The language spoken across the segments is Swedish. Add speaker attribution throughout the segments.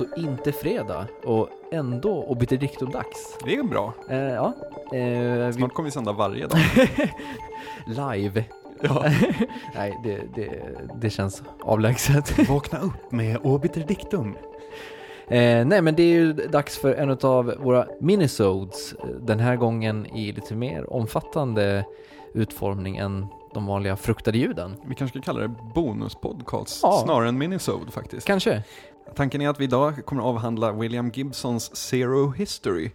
Speaker 1: alltså inte fredag och ändå obiterdictum-dags.
Speaker 2: Det är bra.
Speaker 1: Eh, ja, eh, vi,
Speaker 2: Snart kommer vi sända varje dag.
Speaker 1: live.
Speaker 2: Ja.
Speaker 1: Nej, det, det, det känns avlägset.
Speaker 2: Vakna upp med Obiter Dictum.
Speaker 1: Eh, nej, men det är ju dags för en av våra minisodes. Den här gången i lite mer omfattande utformning än de vanliga fruktade ljuden.
Speaker 2: Vi kanske ska kalla det bonuspodcast
Speaker 1: Ja.
Speaker 2: snarare än minisode faktiskt.
Speaker 1: Kanske.
Speaker 2: Tanken är att vi idag kommer att avhandla William Gibsons Zero History.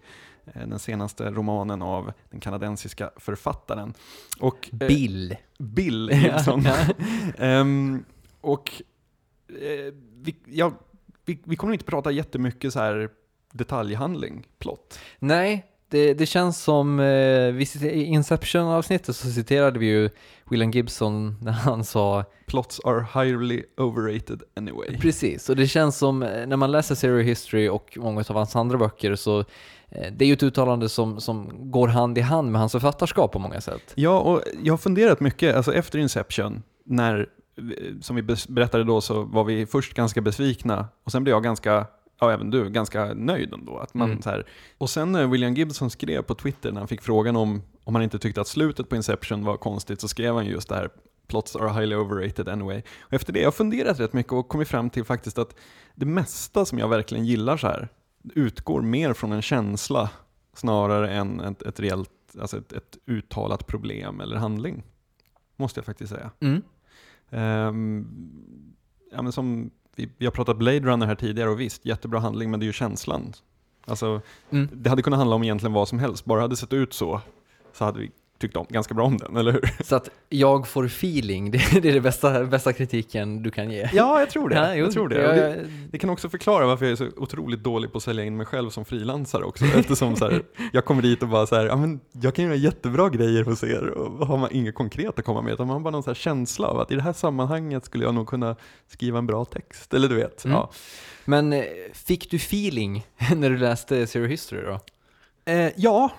Speaker 2: eh, Den senaste romanen av den kanadensiska författaren. Och, eh,
Speaker 1: Bill.
Speaker 2: Bill Gibson. Ehm, och eh, vi, ja, vi, vi kommer inte prata jättemycket så här detaljhandling, plott.
Speaker 1: Nej, det, det känns som, eh, i Inception-avsnittet så citerade vi ju William Gibson när han sa
Speaker 2: Plots are highly overrated anyway.
Speaker 1: Precis, och det känns som eh, när man läser Zero History och många av hans andra böcker så eh, det är ju ett uttalande som, som går hand i hand med hans författarskap på många sätt.
Speaker 2: Ja, och jag har funderat mycket, alltså efter Inception, när, som vi berättade då, så var vi först ganska besvikna och sen blev jag ganska, ja även du, ganska nöjd ändå. Att man,
Speaker 1: Mm.
Speaker 2: så här, och sen när William Gibson skrev på Twitter, när han fick frågan om, om han inte tyckte att slutet på Inception var konstigt, så skrev han just det här Plots are highly overrated anyway. Och efter det har jag funderat rätt mycket och kommit fram till faktiskt att det mesta som jag verkligen gillar så här utgår mer från en känsla snarare än ett, ett reellt, alltså ett, ett uttalat problem eller handling. Måste jag faktiskt säga.
Speaker 1: Mm.
Speaker 2: Ehm, ja, men som, vi, vi har pratat Blade Runner här tidigare och visst, jättebra handling men det är ju känslan. Alltså,
Speaker 1: Mm.
Speaker 2: det hade kunnat handla om egentligen vad som helst, bara det hade sett ut så, så hade vi tyckt om, ganska bra om den, eller hur?
Speaker 1: Så att jag får feeling, det, är det bästa, bästa kritiken du kan ge.
Speaker 2: Ja, jag tror det.
Speaker 1: Ja, jo,
Speaker 2: jag tror det.
Speaker 1: jag-
Speaker 2: det. Det kan också förklara varför jag är så otroligt dålig på att sälja in mig själv som frilansare också. Eftersom så här, jag kommer dit och bara så här, ja, men jag kan göra jättebra grejer hos er och har man inget konkret att komma med, utan man har bara någon så känsla av att i det här sammanhanget skulle jag nog kunna skriva en bra text. Eller du vet.
Speaker 1: Mm.
Speaker 2: Ja.
Speaker 1: Men eh, fick du feeling när du läste Zero History då?
Speaker 2: Eh, ja,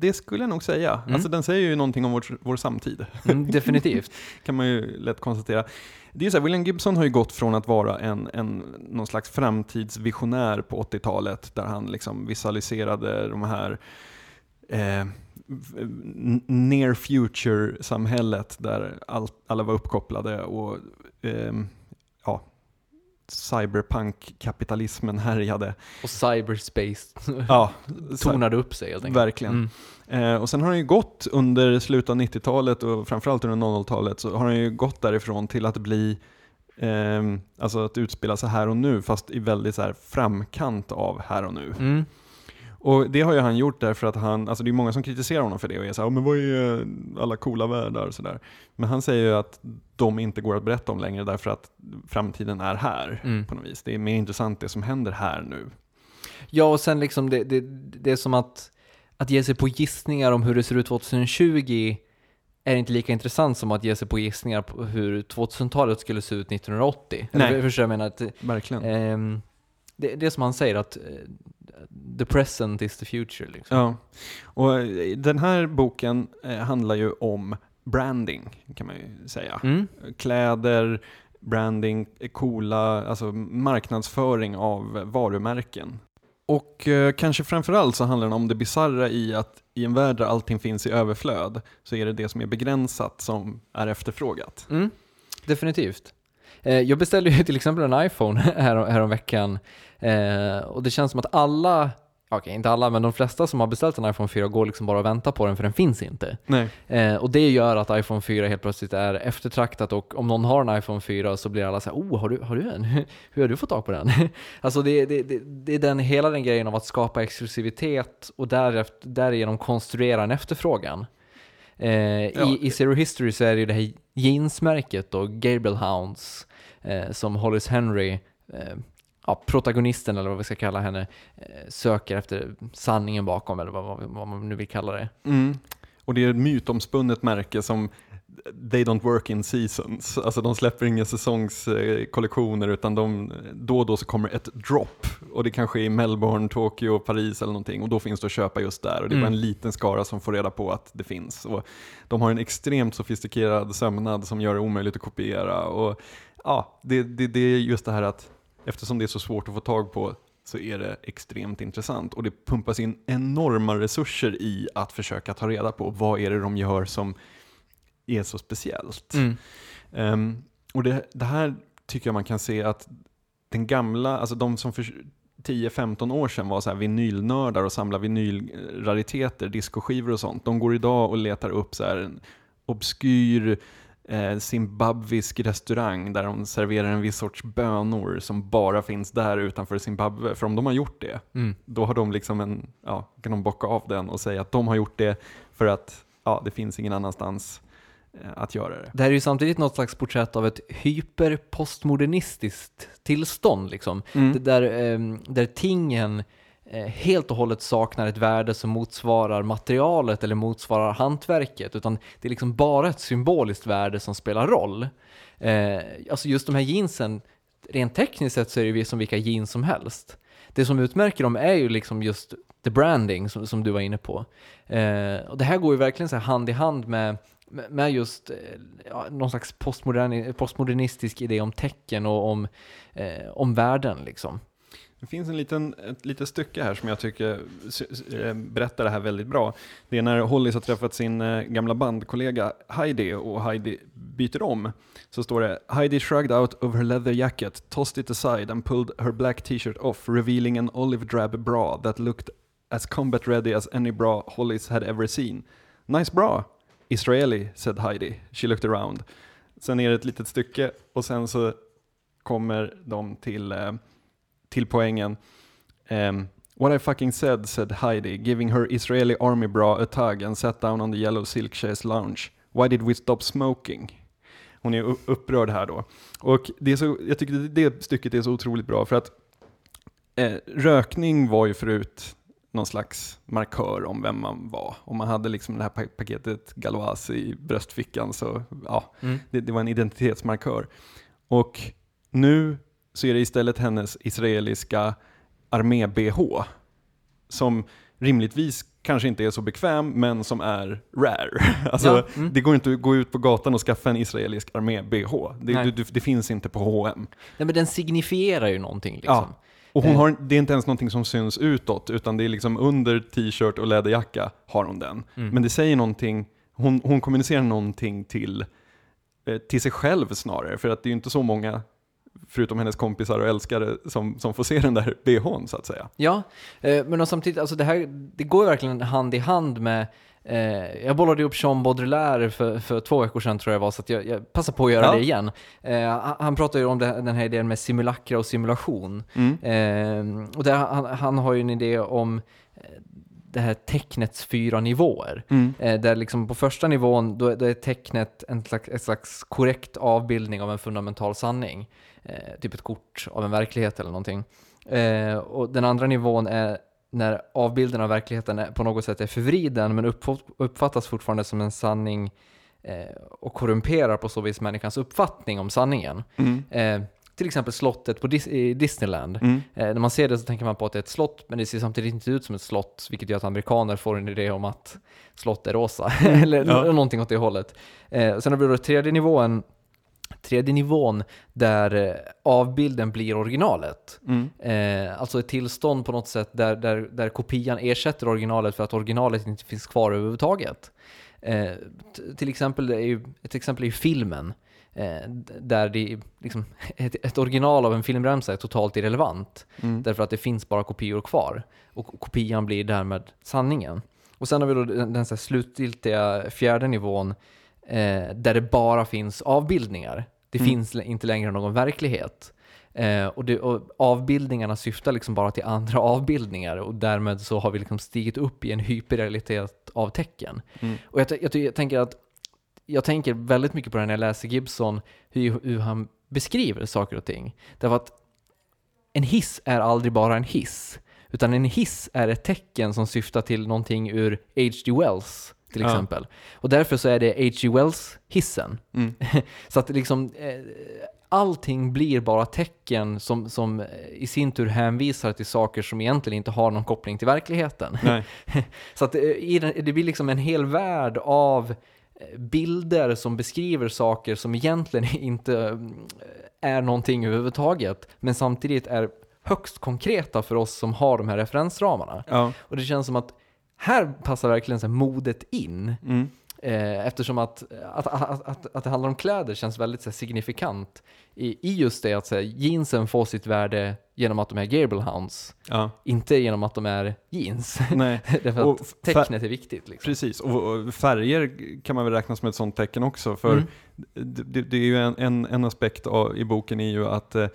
Speaker 2: det skulle jag nog säga.
Speaker 1: Mm.
Speaker 2: Alltså den säger ju någonting om vår, vår samtid.
Speaker 1: Mm, definitivt.
Speaker 2: kan man ju lätt konstatera. Det är ju så här, William Gibson har ju gått från att vara en, en, någon slags framtidsvisionär på 80-talet, där han liksom visualiserade de här eh, near future-samhället där all, alla var uppkopplade och ja, cyberpunk-kapitalismen härjade.
Speaker 1: Och cyberspace
Speaker 2: Ja,
Speaker 1: tonade upp sig helt enkelt.
Speaker 2: verkligen.
Speaker 1: Mm.
Speaker 2: Eh, och sen har han ju gått under slutet av 90-talet och framförallt under 00-talet så har han ju gått därifrån till att bli ehm, alltså att utspela sig här och nu fast i väldigt så här framkant av här och nu.
Speaker 1: Mm.
Speaker 2: Och det har ju han gjort därför att han, alltså det är många som kritiserar honom för det och är såhär, men vad är eh, alla coola världar och sådär. Men han säger ju att de inte går att berätta om längre därför att framtiden är här
Speaker 1: Mm.
Speaker 2: på något vis. Det är mer intressant det som händer här nu.
Speaker 1: Ja, och sen liksom det, det, det är som att, att ge sig på gissningar om hur det ser ut 2020 är inte lika intressant som att ge sig på gissningar på hur 2000-talet skulle se ut 1980.
Speaker 2: Nej.
Speaker 1: Eller, förstår jag menar? Att,
Speaker 2: Verkligen.
Speaker 1: ehm, det, det är som han säger att eh, the present is the future. Liksom.
Speaker 2: Ja, och eh, den här boken eh, handlar ju om branding, kan man ju säga.
Speaker 1: Mm.
Speaker 2: Kläder, branding, eh, coola, alltså marknadsföring av varumärken. Och eh, kanske framförallt så handlar den om det bizarra i att i en värld där allting finns i överflöd så är det det som är begränsat som är efterfrågat.
Speaker 1: Mm. Definitivt. Eh, jag beställde ju till exempel en iPhone här, häromveckan eh, och det känns som att alla, okej inte alla, men de flesta som har beställt en iPhone 4 går liksom bara och väntar på den för den finns inte. Eh, och det gör att iPhone 4 helt plötsligt är eftertraktat och om någon har en iPhone 4 så blir alla så här, oh, har du, har du en? Hur har du fått tag på den? alltså det, det, det, det är den, hela den grejen av att skapa exklusivitet och därefter, därigenom konstruera en efterfrågan. Eh,
Speaker 2: Ja.
Speaker 1: i, I Zero History så är det ju det här jeansmärket och Gabriel Hounds eh, som Hollis Henry eh, ja, protagonisten eller vad vi ska kalla henne eh, söker efter sanningen bakom eller vad, vad, vad man nu vill kalla det.
Speaker 2: Mm. Och det är ett mytomspunnet märke som they don't work in seasons. Alltså de släpper inga säsongskollektioner utan de, då och då så kommer ett drop. Och det kanske är i Melbourne, Tokyo, Paris eller någonting. Och då finns det att köpa just där. Och det är bara
Speaker 1: Mm.
Speaker 2: en liten skara som får reda på att det finns. Och de har en extremt sofistikerad sömnad som gör det omöjligt att kopiera. Och ja, det, det, det är just det här att eftersom det är så svårt att få tag på så är det extremt intressant och det pumpas in enorma resurser i att försöka ta reda på vad är det de gör som är så speciellt.
Speaker 1: Mm.
Speaker 2: Um, och det, det, här tycker jag man kan se att den gamla, alltså de som för 10-15 år sedan var så här vinylnördar och samlade vinylrariteter, diskoskivor och sånt, de går idag och letar upp så en obskyr eh, zimbabwisk restaurang där de serverar en viss sorts bönor som bara finns där utanför Zimbabwe. För om de har gjort det,
Speaker 1: Mm.
Speaker 2: då har de liksom en, ja, kan de bocka av den och säga att de har gjort det för att ja, det finns ingen annanstans att göra det.
Speaker 1: Det här är ju samtidigt något slags porträtt av ett hyperpostmodernistiskt tillstånd liksom.
Speaker 2: Mm.
Speaker 1: Där, ehm, där tingen eh, helt och hållet saknar ett värde som motsvarar materialet eller motsvarar hantverket, utan det är liksom bara ett symboliskt värde som spelar roll. Eh, alltså just de här jeansen, rent tekniskt sett så är det ju som vilka jeans som helst. Det som utmärker dem är ju liksom just the branding som, som du var inne på. Eh, och det här går ju verkligen så här hand i hand med med just eh, ja, någon slags postmodern, postmodernistisk idé om tecken och om, eh, om världen. liksom.
Speaker 2: Det finns en liten, ett litet stycke här som jag tycker eh, berättar det här väldigt bra. Det är när Hollis har träffat sin eh, gamla bandkollega Heidi och Heidi byter om. Så står det Heidi shrugged out of her leather jacket, tossed it aside and pulled her black t-shirt off, revealing an olive drab bra that looked as combat ready as any bra Hollis had ever seen. Nice bra, Israeli, said Heidi. She looked around. Sen är det ett litet stycke och sen så kommer de till eh, till poängen. Um, What I fucking said, said Heidi, giving her Israeli army bra a tug and sat down on the yellow silk chaise lounge. Why did we stop smoking? Hon är upprörd här då. Och det är så, jag tycker det, det stycket är så otroligt bra för att eh, rökning var ju förut någon slags markör om vem man var. Om man hade liksom det här pa- paketet Galois i bröstfickan så ja,
Speaker 1: Mm.
Speaker 2: det, det var en identitetsmarkör. Och nu så är det istället hennes israeliska armé-bh som rimligtvis kanske inte är så bekväm men som är rare. Alltså,
Speaker 1: Ja, mm.
Speaker 2: Det går inte att gå ut på gatan och skaffa en israelisk armé-bh. Det, det finns inte på H&M.
Speaker 1: Nej men den signifierar ju någonting liksom.
Speaker 2: Ja. Och hon
Speaker 1: Eh.
Speaker 2: har, det är inte ens någonting som syns utåt, utan det är liksom under t-shirt och läderjacka har hon den.
Speaker 1: Mm.
Speaker 2: Men det säger någonting, hon, hon kommunicerar någonting till, eh, till sig själv snarare, för att det är ju inte så många, förutom hennes kompisar och älskare, som, som får se den där bhn så att säga.
Speaker 1: Ja, eh, men och samtidigt, alltså det här, det går verkligen hand i hand med eh, jag bollade upp Jean Baudrillard för, för två veckor sedan tror jag var, så jag, jag passar på att göra
Speaker 2: Ja.
Speaker 1: det igen. Eh, han, pratar ju om det, den här idén med simulakra och simulation.
Speaker 2: Mm.
Speaker 1: Eh, och där, han, han har ju en idé om eh, det här tecknets fyra nivåer.
Speaker 2: Mm.
Speaker 1: Eh, där liksom på första nivån, då, då är tecknet en slags, en slags korrekt avbildning av en fundamental sanning. Eh, typ ett kort av en verklighet eller någonting. Och den andra nivån är när avbilden av verkligheten är, på något sätt är förvriden men uppf- uppfattas fortfarande som en sanning eh, och korrumperar på så vis människans uppfattning om sanningen.
Speaker 2: Mm.
Speaker 1: Eh, till exempel slottet på Dis- i Disneyland.
Speaker 2: Mm.
Speaker 1: Eh, när man ser det så tänker man på att det är ett slott, men det ser samtidigt inte ut som ett slott, vilket gör att amerikaner får en idé om att slott är rosa, eller
Speaker 2: Ja.
Speaker 1: nå- någonting åt det hållet. Eh, sen har vi då tredje nivån, tredje nivån där eh, avbilden blir originalet.
Speaker 2: Mm.
Speaker 1: Eh, alltså ett tillstånd på något sätt där, där, där kopian ersätter originalet för att originalet inte finns kvar överhuvudtaget. Eh, till exempel, är ju, ett exempel är ju filmen. Eh, där det är liksom, ett, ett original av en filmremsa är totalt irrelevant.
Speaker 2: Mm.
Speaker 1: Därför att det finns bara kopior kvar. Och kopian blir därmed sanningen. Och sen har vi då den, den slutgiltiga fjärde nivån eh, där det bara finns avbildningar. Det
Speaker 2: Mm.
Speaker 1: finns inte längre någon verklighet. Eh, och, det, och avbildningarna syftar liksom bara till andra avbildningar och därmed så har vi liksom stigit upp i en hyperrealitet av tecken.
Speaker 2: Mm.
Speaker 1: Och jag, jag, jag tänker att jag tänker väldigt mycket på det när jag läser Gibson, hur, hur han beskriver saker och ting. Därför att en hiss är aldrig bara en hiss, utan en hiss är ett tecken som syftar till någonting ur H.G. Wells till
Speaker 2: Ja.
Speaker 1: exempel. Och därför så är det H.G. Wells-hissen.
Speaker 2: Mm.
Speaker 1: Så att liksom, eh, allting blir bara tecken som, som eh, i sin tur hänvisar till saker som egentligen inte har någon koppling till verkligheten. Så att eh, den, det blir liksom en hel värld av eh, bilder som beskriver saker som egentligen inte är någonting överhuvudtaget, men samtidigt är högst konkreta för oss som har de här referensramarna.
Speaker 2: Ja.
Speaker 1: Och det känns som att här passar verkligen så modet in.
Speaker 2: Mm.
Speaker 1: Eh, eftersom att, att, att, att, att det handlar om kläder känns väldigt så signifikant i, i just det att så här, jeansen får sitt värde genom att de är Gable Hounds,
Speaker 2: Ja.
Speaker 1: inte genom att de är jeans.
Speaker 2: Nej,
Speaker 1: Därför
Speaker 2: Och
Speaker 1: att tecknet är viktigt. Liksom.
Speaker 2: precis. Och, färger kan man väl räkna som ett sånt tecken också. För
Speaker 1: Mm.
Speaker 2: det- det är ju en, en, en aspekt av, i boken är ju att eh,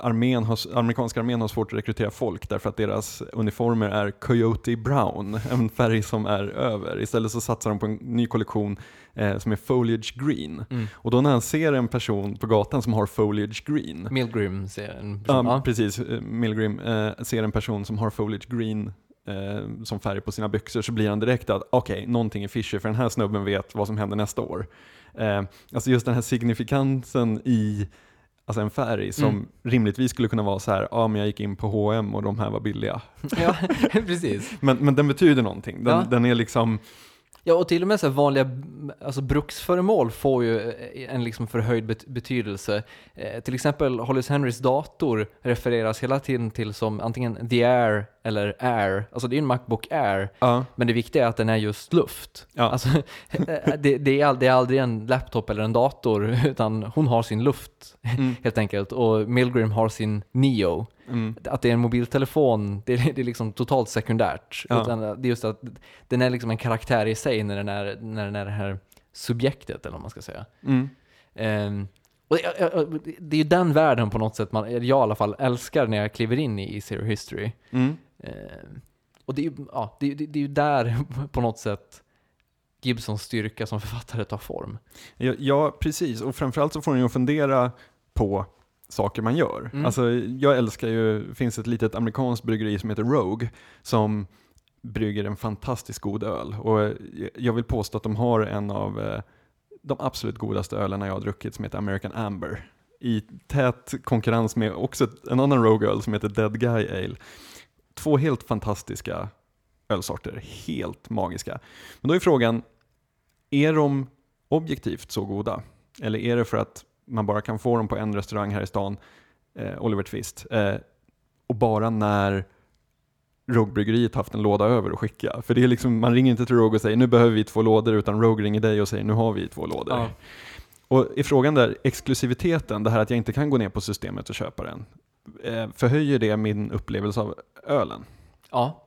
Speaker 2: armén har, amerikanska armén har svårt att rekrytera folk därför att deras uniformer är Coyote Brown, en färg som är över. Istället så satsar de på en ny kollektion eh, som är Foliage Green.
Speaker 1: Mm.
Speaker 2: Och då när han ser en person på gatan som har Foliage Green,
Speaker 1: Milgrim ser en
Speaker 2: Ja,
Speaker 1: ja.
Speaker 2: precis. Eh, Milgrim eh, ser en person som har foliage green eh, som färg på sina byxor så blir han direkt att okej, någonting är fishy för den här snubben vet vad som händer nästa år. Eh, alltså just den här signifikansen i alltså en färg som
Speaker 1: Mm.
Speaker 2: rimligtvis skulle kunna vara så här, ja men jag gick in på H&M och de här var billiga.
Speaker 1: ja, precis.
Speaker 2: Men, men den betyder någonting. Den,
Speaker 1: Ja.
Speaker 2: den är liksom,
Speaker 1: Ja, och till och med så vanliga alltså bruksföremål får ju eh, en liksom förhöjd bet- betydelse. Eh, till exempel Hollis Henrys dator refereras hela tiden till som antingen The Air eller Air. Alltså det är ju en Macbook Air,
Speaker 2: ja,
Speaker 1: men det viktiga är att den är just luft.
Speaker 2: Ja.
Speaker 1: Alltså, eh, det, det, är all, det är aldrig en laptop eller en dator, utan hon har sin luft
Speaker 2: mm,
Speaker 1: helt enkelt. Och Milgrim har sin Neo.
Speaker 2: Mm,
Speaker 1: Att det är en mobiltelefon, det är, det är liksom totalt sekundärt.
Speaker 2: Ja.
Speaker 1: Utan det är just att den är liksom en karaktär i sig när den är, när den är det här subjektet, eller vad man ska säga.
Speaker 2: mm,
Speaker 1: Ehm, och det är ju den världen på något sätt man, jag i alla fall älskar när jag kliver in i, i Zero History.
Speaker 2: mm.
Speaker 1: Ehm, och det är, ju, ja, det, det, det är ju där på något sätt Gibsons styrka som författare tar form.
Speaker 2: Ja, ja, precis. Och framförallt så får den ju fundera på saker man gör.
Speaker 1: Mm.
Speaker 2: Alltså, jag älskar ju, det finns ett litet amerikanskt bryggeri som heter Rogue, som brygger en fantastiskt god öl. Och eh, jag vill påstå att de har en av eh, de absolut godaste ölerna jag har druckit som heter American Amber. I tät konkurrens med också en annan Rogue-öl som heter Dead Guy Ale. Två helt fantastiska ölsorter, helt magiska. Men då är frågan, är de objektivt så goda? Eller är det för att man bara kan få dem på en restaurang här i stan, eh, Oliver Twist, eh, och bara när Rogue-bryggeriet haft en låda över att skicka? För det är liksom, man ringer inte till Rogue och säger nu behöver vi två lådor, utan Rogue ringer dig och säger nu har vi två lådor.
Speaker 1: Ja.
Speaker 2: Och i frågan där, exklusiviteten, det här att jag inte kan gå ner på systemet och köpa den, eh, förhöjer det min upplevelse av ölen?
Speaker 1: Ja.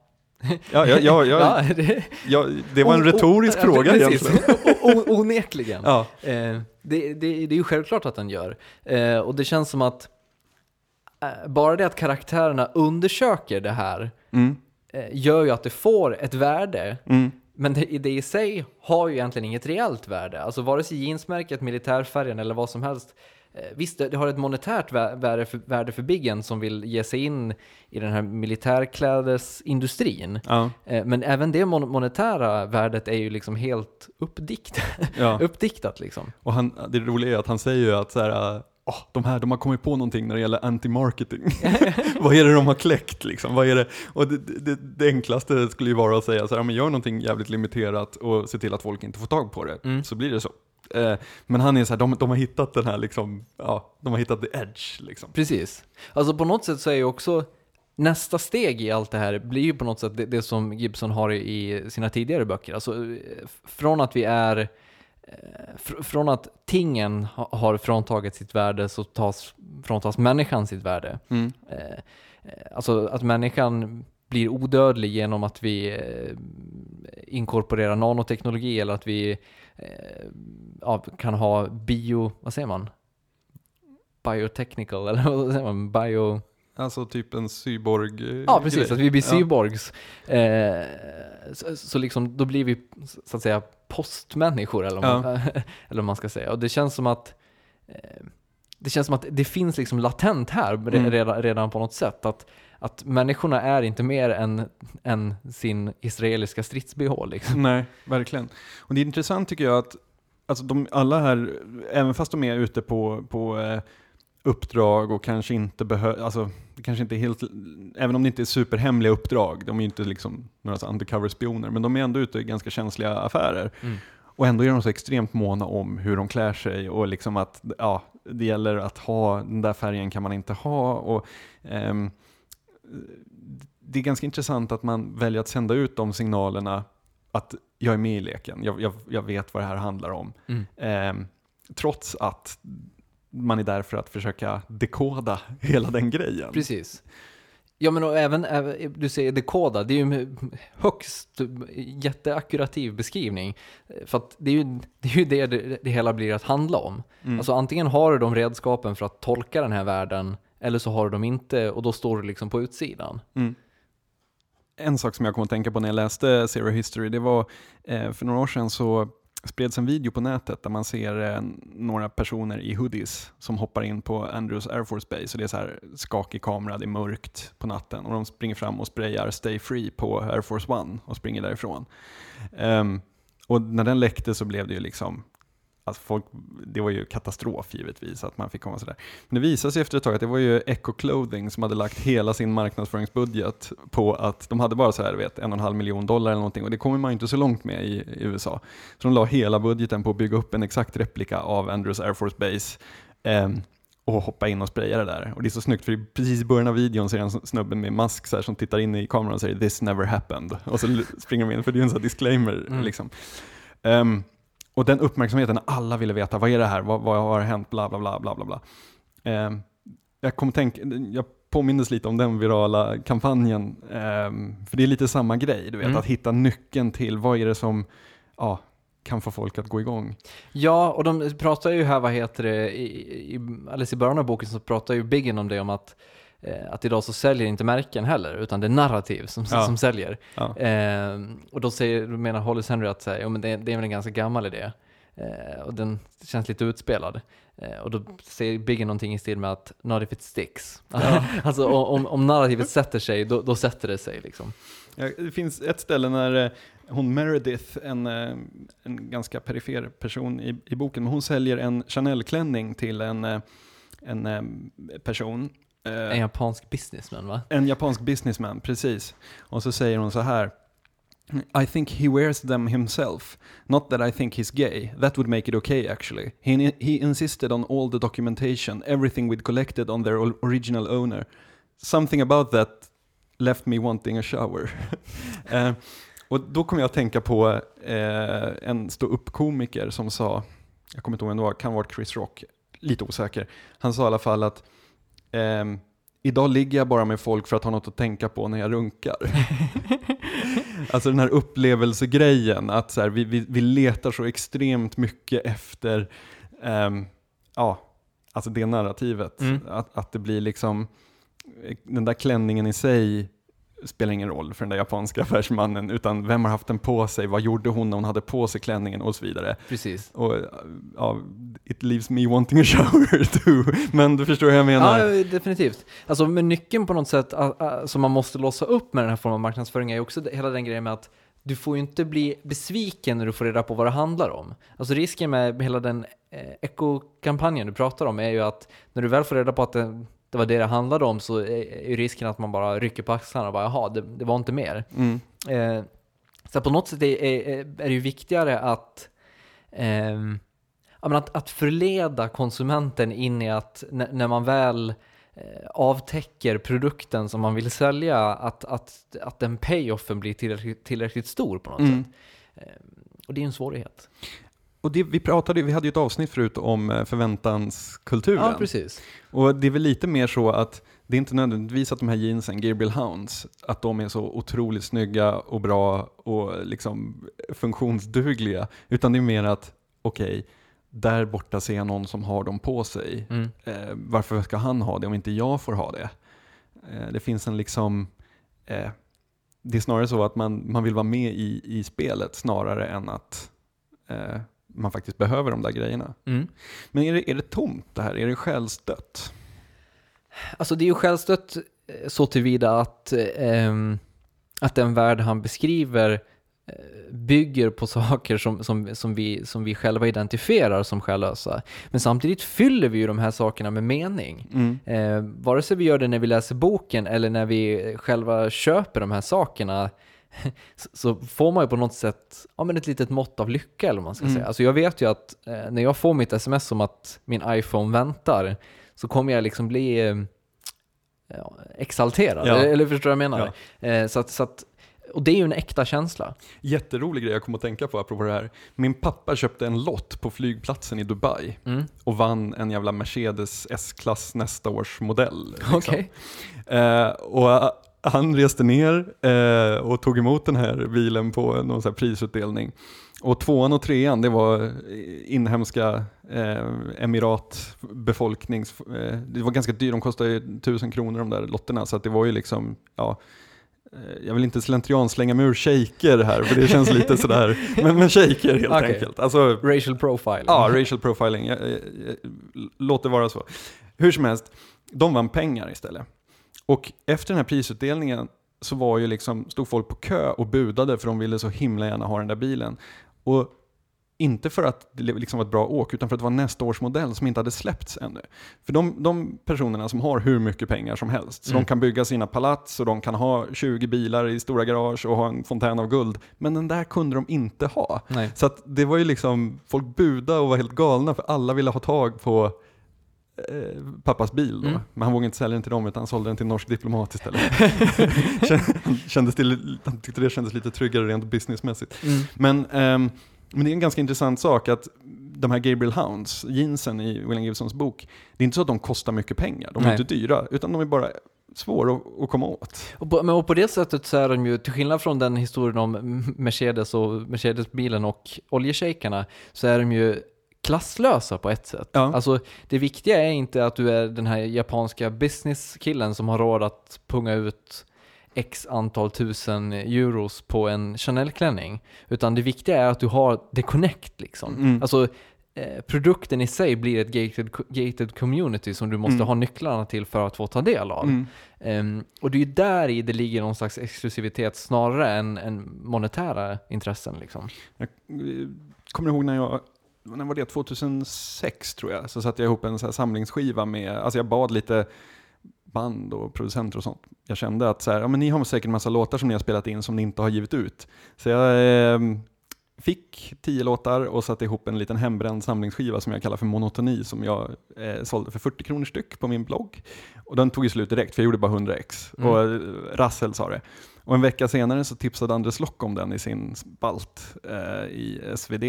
Speaker 2: Ja, ja, ja, ja,
Speaker 1: det,
Speaker 2: det var en retorisk fråga egentligen.
Speaker 1: Onekligen.
Speaker 2: Ja,
Speaker 1: Eh, det, det, det är ju självklart att den gör. Eh, och det känns som att eh, bara det att karaktärerna undersöker det här
Speaker 2: mm,
Speaker 1: gör ju att det får ett värde.
Speaker 2: mm,
Speaker 1: Men det, det i sig har ju egentligen inget reellt värde. Alltså vare sig jeansmärket, militärfärgen eller vad som helst. Eh, visst, det, har ett monetärt vä- värde för, värde för Biggen som vill ge sig in i den här militärklädesindustrin.
Speaker 2: ja,
Speaker 1: Eh, men även det mon- monetära värdet är ju liksom helt uppdiktat.
Speaker 2: ja.
Speaker 1: uppdiktat liksom.
Speaker 2: Och han, det roliga är att han säger ju att så här, "Åh, de här de har kommit på någonting när det gäller anti-marketing. Vad är det de har kläckt liksom? Vad är det? Och det, det, det enklaste skulle ju vara att säga så här, "Ja, men gör någonting jävligt limiterat och se till att folk inte får tag på det,
Speaker 1: Mm.
Speaker 2: så blir det så. Eh, men han är så här, de, de har hittat den här liksom, ja, de har hittat the edge liksom.
Speaker 1: Precis. Alltså på något sätt så är ju också nästa steg i allt det här blir ju på något sätt det, det som Gibson har i, sina tidigare böcker. Alltså eh, från att vi är eh, fr- från att tingen ha, har fråntagit sitt värde så tas, fråntas människan sitt värde.
Speaker 2: Mm.
Speaker 1: Alltså att människan blir odödlig genom att vi inkorporerar nanoteknologi eller att vi ja, kan ha bio, vad säger man? Biotechnical eller vad säger man? Bio...
Speaker 2: Alltså typ en cyborg eh,
Speaker 1: Ja, precis.
Speaker 2: grej.
Speaker 1: Att vi blir
Speaker 2: Ja.
Speaker 1: cyborgs. Eh, så, så liksom, då blir vi så att säga postmänniskor eller, vad man, eller vad man ska säga. Och det känns som att eh, det känns som att det finns liksom latent här
Speaker 2: Mm.
Speaker 1: redan, redan på något sätt. Att, att människorna är inte mer än, än sin israeliska strids-bh liksom.
Speaker 2: Nej, verkligen. Och det är intressant tycker jag att alltså de, alla här, även fast de är ute på, på eh, uppdrag och kanske inte behöver, alltså kanske inte helt, även om det inte är superhemliga uppdrag, de är ju inte liksom några undercover-spioner, men de är ändå ute i ganska känsliga affärer.
Speaker 1: Mm.
Speaker 2: Och ändå är de så extremt måna om hur de klär sig och liksom att, ja, det gäller att ha, den där färgen kan man inte ha. Och, ehm, det är ganska intressant att man väljer att sända ut de signalerna att jag är med i leken, jag, jag, jag vet vad det här handlar om.
Speaker 1: Mm.
Speaker 2: Ehm, trots att man är där för att försöka dekoda hela den grejen.
Speaker 1: Precis. Ja men och även, du säger dekoda, det är ju en högst jätteakkurativ beskrivning. För att det är ju det, är ju det, det, det hela blir att handla om.
Speaker 2: Mm.
Speaker 1: Alltså antingen har du de redskapen för att tolka den här världen, eller så har du dem inte och då står du liksom på utsidan.
Speaker 2: Mm. En sak som jag kom att tänka på när jag läste Zero History, det var eh, för några år sedan så spreds en video på nätet där man ser eh, några personer i hoodies som hoppar in på Andrews Air Force Base. Och det är så här skakig kamera, det är mörkt på natten och de springer fram och sprayar Stay Free på Air Force One och springer därifrån. Um, och när den läckte så blev det ju liksom Alltså folk, det var ju katastrof givetvis att man fick komma sådär. Men det visade sig efter ett tag att det var ju Echo Clothing som hade lagt hela sin marknadsföringsbudget på att de hade bara så här, vet, en och en halv miljon dollar eller någonting och det kommer man ju inte så långt med i, i USA. Så de la hela budgeten på att bygga upp en exakt replika av Andrews Air Force Base ehm, och hoppa in och spraya det där. Och det är så snyggt för precis i början av videon så är det en snubbe med mask så här, som tittar in i kameran och säger “This never happened” och så springer de in, för det är en sån disclaimer.
Speaker 1: Mm.
Speaker 2: Liksom. Ehm, och den uppmärksamheten, alla ville veta vad är det här, vad, vad har hänt, bla bla bla bla bla. Ehm, jag, kom tänk, jag påmindes lite om den virala kampanjen, ehm, för det är lite samma grej, du vet,
Speaker 1: Mm.
Speaker 2: att hitta nyckeln till vad är det som ja, kan få folk att gå igång.
Speaker 1: Ja, och de pratar ju här, vad heter det, i, i, alldeles i början av boken så pratar ju Biggin om det, om att, eh, att idag så säljer inte märken heller, utan det är narrativ som,
Speaker 2: Ja.
Speaker 1: som säljer.
Speaker 2: Ja.
Speaker 1: Eh, och då, säger, då menar Hollis Henry att ja, men det, det är väl en ganska gammal idé. Eh, och den känns lite utspelad. Eh, och då säger Biggin någonting i stil med att “not if it sticks”. alltså om, om narrativet sätter sig, då, då sätter det sig liksom.
Speaker 2: Ja, det finns ett ställe när eh, hon Meredith, en, eh, en ganska perifer person i, i boken, men hon säljer en Chanel-klänning till en, eh, en eh, person. Eh,
Speaker 1: En japansk businessman va?
Speaker 2: En japansk businessman, precis. Och så säger hon så här. I think he wears them himself. Not that I think he's gay. That would make it okay actually. He, he insisted on all the documentation, everything we'd collected on their original owner. Something about that left me wanting a shower. eh, och då kom jag att tänka på eh, en stå-upp-komiker som sa, jag kommer inte ihåg vem det var, kan ha varit Chris Rock, lite osäker. Han sa i alla fall att ehm, Idag ligger jag bara med folk för att ha något att tänka på när jag runkar. alltså den här upplevelsegrejen, att så här, vi, vi, vi letar så extremt mycket efter ehm, ja, alltså det narrativet.
Speaker 1: Mm.
Speaker 2: Att, att det blir liksom, den där klänningen i sig spelar ingen roll för den där japanska affärsmannen, utan vem har haft den på sig, vad gjorde hon när hon hade på sig klänningen och så vidare.
Speaker 1: Precis.
Speaker 2: Och ja, it leaves me wanting a shower too. Men du förstår vad jag menar.
Speaker 1: Ja, definitivt. Alltså, men nyckeln på något sätt som man måste låsa upp med den här formen av marknadsföring är också hela den grejen med att du får ju inte bli besviken när du får reda på vad det handlar om. Alltså risken med hela den eh, ekokampanjen du pratar om är ju att när du väl får reda på att det, det var det det handlade om så är, risken att man bara rycker på axlarna och bara jaha, det, det var inte mer.
Speaker 2: Mm.
Speaker 1: Eh, så på något sätt är, är, är det ju viktigare att, men att, att förleda konsumenten in i att när, när man väl eh, avtäcker produkten som man vill sälja, att, att, att den payoffen blir tillräckligt, tillräckligt stor på något
Speaker 2: Mm.
Speaker 1: sätt. Ehm, och det är en svårighet.
Speaker 2: Och det, vi pratade, vi hade ju ett avsnitt förut om eh, förväntanskulturen.
Speaker 1: Ja, precis.
Speaker 2: Och det är väl lite mer så att det är inte nödvändigtvis att de här jeansen, Gabriel Hounds, att de är så otroligt snygga och bra och liksom funktionsdugliga. Utan det är mer att, okej, där borta ser jag någon som har dem på sig.
Speaker 1: Mm.
Speaker 2: Eh, varför ska han ha det om inte jag får ha det? Eh, det finns en liksom, eh, det är snarare så att man, man vill vara med i, i spelet snarare än att eh, man faktiskt behöver de där grejerna.
Speaker 1: Mm.
Speaker 2: Men är det, är det tomt det här? Är det självstött?
Speaker 1: Alltså det är ju självstött eh, så tillvida att, eh, att den värld han beskriver eh, bygger på saker som, som, som, vi, som vi själva identifierar som själlösa. Men samtidigt fyller vi ju de här sakerna med mening.
Speaker 2: Mm.
Speaker 1: Eh, vare sig vi gör det när vi läser boken eller när vi själva köper de här sakerna så- får man ju på något sätt ja, men ett litet mått av lycka eller man ska
Speaker 2: Mm.
Speaker 1: säga. Alltså jag vet ju att eh, när jag får mitt sms om att min iPhone väntar så kommer jag liksom bli eh, ja, exalterad.
Speaker 2: Ja.
Speaker 1: Eller, eller förstår du vad jag menar? Eh, så att, så att, och det är ju en äkta känsla.
Speaker 2: Jätterolig grej jag kom att tänka på apropå det här. Min pappa köpte en lott på flygplatsen i Dubai
Speaker 1: Mm.
Speaker 2: och vann en jävla Mercedes S-klass nästa års modell. Liksom.
Speaker 1: Okej.
Speaker 2: Eh, och han reste ner eh, och tog emot den här bilen på någon här prisutdelning. Och tvåan och trean, det var eh, inhemska eh, emirat befolknings... Eh, det var ganska dyrt, de kostade ju tusen kronor de där lotterna, så att det var ju liksom, ja, eh, jag vill inte slentrian slänga mig ur shejker här, för det känns lite sådär, men, men shejker helt
Speaker 1: Okej.
Speaker 2: enkelt. Alltså,
Speaker 1: Racial profiling.
Speaker 2: Ja, racial profiling. Jag, jag, jag, låt det vara så. Hur som helst, de vann pengar istället. Och efter den här prisutdelningen så var ju liksom, stod folk på kö och budade för de ville så himla gärna ha den där bilen. Och inte för att det liksom var ett bra åk, utan för att det var nästa års modell som inte hade släppts ännu. För de, de personerna som har hur mycket pengar som helst, så
Speaker 1: Mm.
Speaker 2: de kan bygga sina palats och de kan ha 20 bilar i stora garage och ha en fontän av guld, men den där kunde de inte ha.
Speaker 1: Nej.
Speaker 2: Så det var ju liksom, folk budade och var helt galna för alla ville ha tag på eh, pappas bil då.
Speaker 1: Mm.
Speaker 2: Men han vågade inte sälja den till dem utan han sålde den till en norsk diplomat istället. Kändes till, han tyckte det kändes lite tryggare rent businessmässigt.
Speaker 1: Mm.
Speaker 2: Men, ehm, men det är en ganska intressant sak att de här Gabriel Hounds, jeansen i William Gibsons bok, det är inte så att de kostar mycket pengar, de är
Speaker 1: Nej.
Speaker 2: inte dyra, utan de är bara svåra att, att komma åt.
Speaker 1: Och på, men och på det sättet så är de ju, till skillnad från den historien om Mercedes och Mercedes-bilen och oljeshejkarna, så är de ju klasslösa på ett sätt.
Speaker 2: Ja.
Speaker 1: Alltså, det viktiga är inte att du är den här japanska businesskillen som har råd att punga ut x antal tusen euros på en Chanel-klänning. Utan det viktiga är att du har the connect liksom.
Speaker 2: Mm.
Speaker 1: Alltså, eh, produkten i sig blir ett gated, gated community som du måste
Speaker 2: Mm.
Speaker 1: ha nycklarna till för att få ta del av.
Speaker 2: Mm.
Speaker 1: Ehm, och det är ju där i det ligger någon slags exklusivitet snarare än, än monetära intressen. Liksom.
Speaker 2: Jag eh, kommer ihåg när jag, när var det, 2006 tror jag, så satte jag ihop en så samlingsskiva med, alltså jag bad lite band och producenter och sånt. Jag kände att så här, ja, men ni har säkert en massa låtar som ni har spelat in som ni inte har givit ut. Så jag eh, fick tio låtar och satte ihop en liten hembränd samlingsskiva som jag kallar för Monotoni som jag eh, sålde för 40 kronor styck på min blogg. Och den tog ju slut direkt för jag gjorde bara 100 ex.
Speaker 1: Mm.
Speaker 2: Och eh, Rassel sa det. Och en vecka senare så tipsade Andres Lock om den i sin spalt eh, i SvD.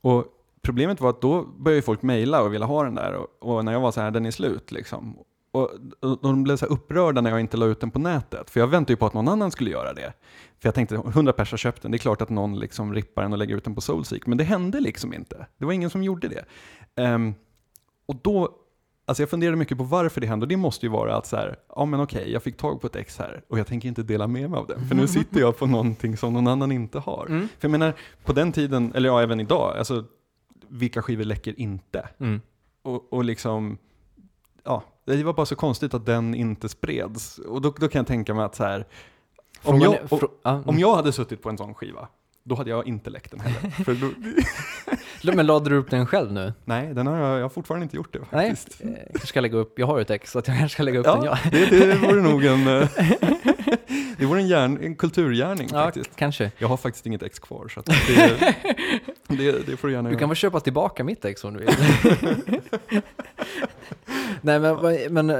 Speaker 2: Och problemet var att då började folk mejla och ville ha den där och, och när jag var så här, den är slut liksom. Och, och de blev så upprörda när jag inte la ut den på nätet, för jag väntade ju på att någon annan skulle göra det. För jag tänkte, 100 pers har köpt den, det är klart att någon liksom rippar den och lägger ut den på Soulseek, men det hände liksom inte. Det var ingen som gjorde det. Ehm, och då, alltså jag funderade mycket på varför det hände, och det måste ju vara att så här, ja men okej, jag fick tag på ett ex här, och jag tänker inte dela med mig av den, för nu sitter jag på någonting som någon annan inte har.
Speaker 1: Mm.
Speaker 2: För jag menar, på den tiden, eller ja, även idag, alltså vilka skivor läcker inte?
Speaker 1: Mm.
Speaker 2: Och, och liksom, ja, det var bara så konstigt att den inte spreds. Och då, då kan jag tänka mig att så här, om jag, om jag hade suttit på en sån skiva, då hade jag inte läckt den heller.
Speaker 1: Men lade du upp den själv nu?
Speaker 2: nej, den har jag, jag har fortfarande inte gjort det
Speaker 1: Nej,
Speaker 2: faktiskt.
Speaker 1: eh, jag kanske ska lägga upp, jag har ett ex så jag kanske ska lägga upp den
Speaker 2: Ja,
Speaker 1: jag.
Speaker 2: det, det vore nog en, det vore en, järn, en kulturgärning
Speaker 1: Ja,
Speaker 2: faktiskt.
Speaker 1: kanske.
Speaker 2: Jag har faktiskt inget ex kvar, så det, det, det får du gärna
Speaker 1: Du kan väl köpa tillbaka mitt ex om du vill. Nej men, men, eh,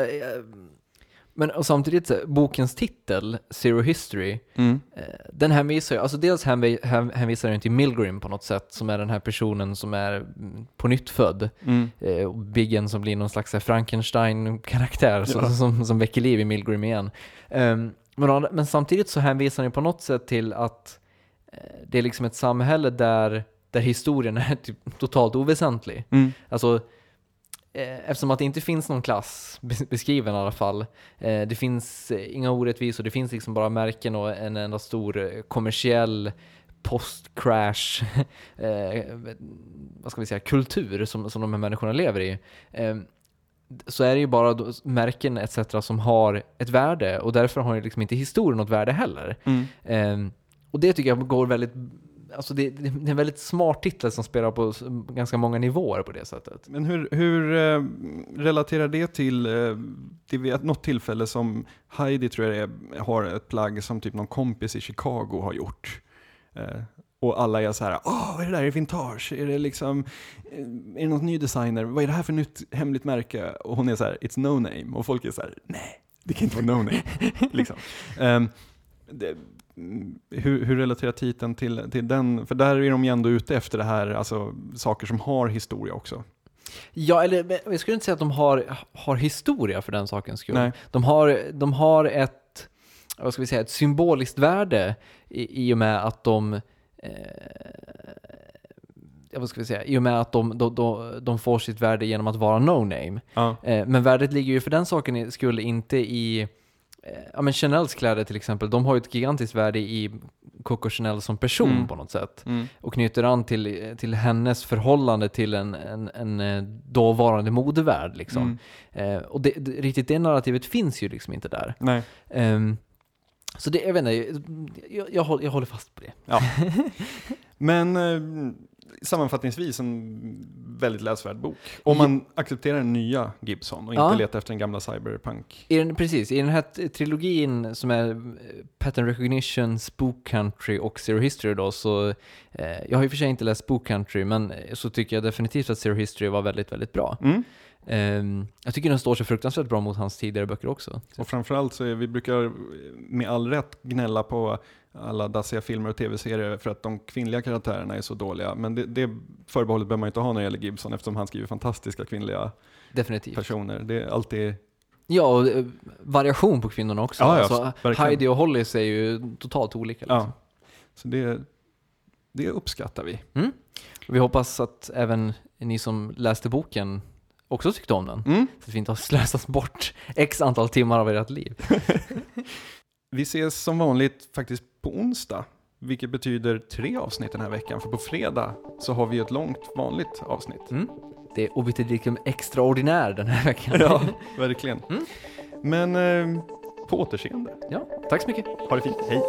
Speaker 1: men och samtidigt, bokens titel, Zero History,
Speaker 2: Mm.
Speaker 1: eh, den hänvisar ju, alltså dels hänvi- hän- hänvisar den till Milgrim på något sätt, som är den här personen som är mm, på nytt född.
Speaker 2: Mm.
Speaker 1: Eh, Biggen som blir någon slags Frankenstein-karaktär som,
Speaker 2: Ja.
Speaker 1: som, som väcker liv i Milgrim igen. Ehm, men, men samtidigt så hänvisar den på något sätt till att det är liksom ett samhälle där, där historien är typ totalt oväsentlig.
Speaker 2: Mm.
Speaker 1: Alltså, eh, eftersom att det inte finns någon klass bes- beskriven i alla fall. Eh, det finns eh, inga orättvisor, det finns liksom bara märken och en enda stor kommersiell post-crash, vad ska vi säga, kultur som, som de här människorna lever i. Så är det ju bara märken etc. som har ett värde och därför har ju liksom inte historien något värde heller.
Speaker 2: Mm.
Speaker 1: Och det tycker jag går väldigt alltså det, det är en väldigt smart titel som spelar på ganska många nivåer på det sättet.
Speaker 2: Men hur, hur eh, relaterar det till, eh, till vid något tillfälle som Heidi tror jag det är, har ett plagg som typ någon kompis i Chicago har gjort? Eh, och alla är så här, åh vad är det där, är det vintage? Är det liksom, eh, är det något ny designer? Vad är det här för nytt hemligt märke? Och hon är så här, it's no name. Och folk är så här, nej, det kan inte vara no name. liksom. um, det, hur, hur relaterar titeln till, till den? För där är de ju ändå ute efter det här, alltså saker som har historia också.
Speaker 1: Ja, eller jag skulle inte säga att de har, har historia för den sakens skull.
Speaker 2: Nej.
Speaker 1: De har, de har ett, vad ska vi säga, ett symboliskt värde i, i och med att de eh, vad ska vi säga, i och med att de, de, de, de får sitt värde genom att vara no-name.
Speaker 2: Ja.
Speaker 1: Eh, men värdet ligger ju för den saken skull inte i Ja men Chanels kläder till exempel, de har ju ett gigantiskt värde i Coco Chanel som person
Speaker 2: Mm.
Speaker 1: på något sätt.
Speaker 2: Mm.
Speaker 1: Och knyter an till, till hennes förhållande till en, en, en eh, dåvarande modevärld liksom.
Speaker 2: Mm.
Speaker 1: Eh, och det, det, riktigt det narrativet finns ju liksom inte där. Ehm, så det, jag vet inte, jag, jag, håller, jag håller fast på det.
Speaker 2: Ja. Men eh, sammanfattningsvis en väldigt läsvärd bok. Om man accepterar den nya Gibson och inte
Speaker 1: Ja.
Speaker 2: letar efter den gamla cyberpunk.
Speaker 1: I den, precis, i den här trilogin som är eh, Pattern Recognition, Spook Country och Zero History då, så eh, jag har och för sig inte läst Spook Country, men eh, så tycker jag definitivt att Zero History var väldigt, väldigt bra.
Speaker 2: Mm.
Speaker 1: Ehm, jag tycker den står sig fruktansvärt bra mot hans tidigare böcker också.
Speaker 2: Och framförallt så är vi brukar med all rätt gnälla på alla dassiga filmer och tv-serier för att de kvinnliga karaktärerna är så dåliga. Men det, det förbehållet behöver man inte ha när det gäller Gibson eftersom han skriver fantastiska kvinnliga
Speaker 1: Definitivt.
Speaker 2: personer. Det är alltid...
Speaker 1: Ja, och eh, variation på kvinnorna också.
Speaker 2: Ja, ja,
Speaker 1: alltså. Heidi och Hollis är ju totalt olika. Liksom.
Speaker 2: Ja. Så det, det uppskattar vi.
Speaker 1: Och Vi hoppas att även ni som läste boken också tyckte om den.
Speaker 2: Mm.
Speaker 1: Så att vi inte har slösat bort x antal timmar av ert liv.
Speaker 2: Vi ses som vanligt faktiskt på onsdag, vilket betyder tre avsnitt den här veckan. För på fredag så har vi ett långt vanligt avsnitt.
Speaker 1: Mm. Det är obetydligt extraordinär den här veckan.
Speaker 2: Ja, verkligen.
Speaker 1: Mm.
Speaker 2: Men eh, på återseende.
Speaker 1: ja, tack så mycket.
Speaker 2: Ha det fint. Hej!